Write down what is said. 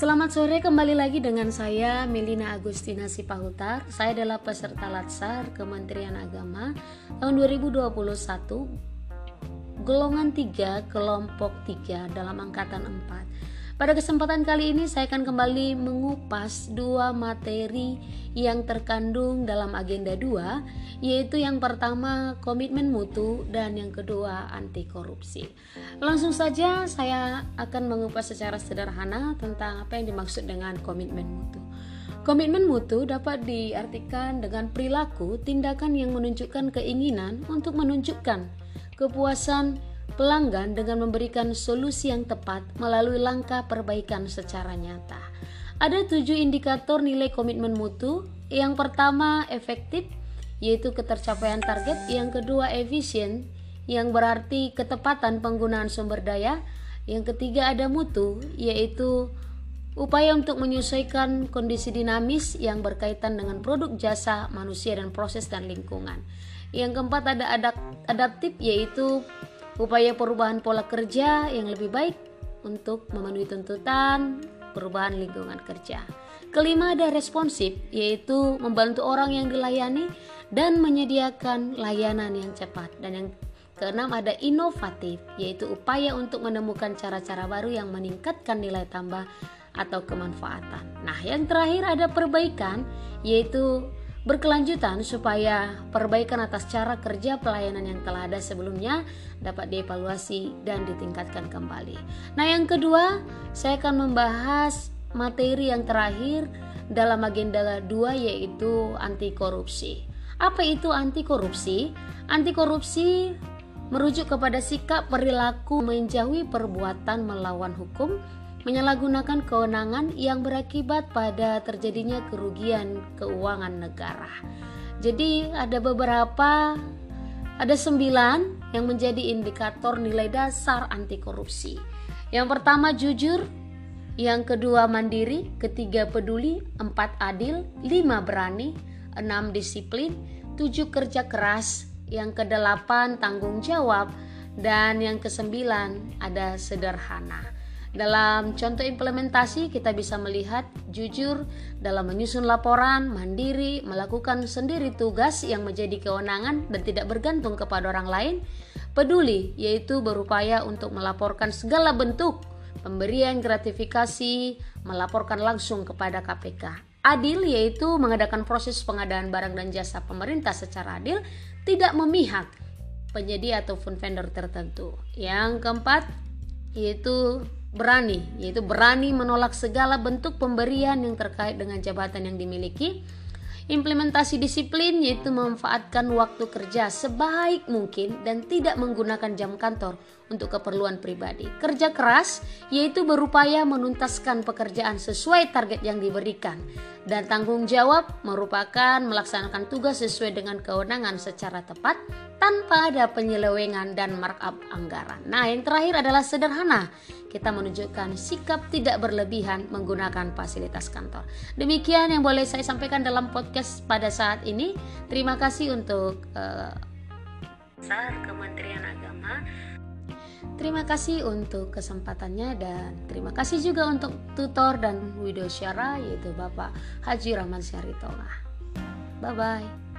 Selamat sore kembali lagi dengan saya Melina Agustina Sipahutar. Saya adalah peserta Latsar Kementerian Agama tahun 2021 golongan 3 kelompok 3 dalam angkatan 4. Pada kesempatan kali ini saya akan kembali mengupas dua materi yang terkandung dalam agenda 2 yaitu yang pertama komitmen mutu dan yang kedua anti korupsi. Langsung saja saya akan mengupas secara sederhana tentang apa yang dimaksud dengan komitmen mutu. Komitmen mutu dapat diartikan dengan perilaku tindakan yang menunjukkan keinginan untuk menunjukkan kepuasan pelanggan dengan memberikan solusi yang tepat melalui langkah perbaikan secara nyata. Ada tujuh indikator nilai komitmen mutu. Yang pertama efektif, yaitu ketercapaian target. Yang kedua efisien, yang berarti ketepatan penggunaan sumber daya. Yang ketiga ada mutu, yaitu upaya untuk menyesuaikan kondisi dinamis yang berkaitan dengan produk jasa manusia dan proses dan lingkungan. Yang keempat ada adaptif yaitu upaya perubahan pola kerja yang lebih baik untuk memenuhi tuntutan perubahan lingkungan kerja. Kelima ada responsif, yaitu membantu orang yang dilayani dan menyediakan layanan yang cepat. Dan yang keenam ada inovatif, yaitu upaya untuk menemukan cara-cara baru yang meningkatkan nilai tambah atau kemanfaatan. Nah, yang terakhir ada perbaikan, yaitu berkelanjutan supaya perbaikan atas cara kerja pelayanan yang telah ada sebelumnya dapat dievaluasi dan ditingkatkan kembali. Nah, yang kedua, saya akan membahas materi yang terakhir dalam agenda 2 yaitu anti korupsi. Apa itu anti korupsi? Anti korupsi merujuk kepada sikap perilaku menjauhi perbuatan melawan hukum menyalahgunakan kewenangan yang berakibat pada terjadinya kerugian keuangan negara. Jadi ada beberapa, ada sembilan yang menjadi indikator nilai dasar anti korupsi. Yang pertama jujur, yang kedua mandiri, ketiga peduli, empat adil, lima berani, enam disiplin, tujuh kerja keras, yang kedelapan tanggung jawab, dan yang kesembilan ada sederhana. Dalam contoh implementasi, kita bisa melihat jujur dalam menyusun laporan, mandiri, melakukan sendiri tugas yang menjadi kewenangan dan tidak bergantung kepada orang lain. Peduli, yaitu berupaya untuk melaporkan segala bentuk pemberian gratifikasi, melaporkan langsung kepada KPK. Adil, yaitu mengadakan proses pengadaan barang dan jasa pemerintah secara adil, tidak memihak penyedia ataupun vendor tertentu. Yang keempat, yaitu berani, yaitu berani menolak segala bentuk pemberian yang terkait dengan jabatan yang dimiliki. Implementasi disiplin yaitu memanfaatkan waktu kerja sebaik mungkin dan tidak menggunakan jam kantor untuk keperluan pribadi. Kerja keras yaitu berupaya menuntaskan pekerjaan sesuai target yang diberikan dan tanggung jawab merupakan melaksanakan tugas sesuai dengan kewenangan secara tepat tanpa ada penyelewengan dan markup anggaran. Nah, yang terakhir adalah sederhana kita menunjukkan sikap tidak berlebihan menggunakan fasilitas kantor. Demikian yang boleh saya sampaikan dalam podcast pada saat ini. Terima kasih untuk uh, Kementerian Agama. Terima kasih untuk kesempatannya dan terima kasih juga untuk tutor dan video syara yaitu Bapak Haji Rahman Syaritonga. Bye bye.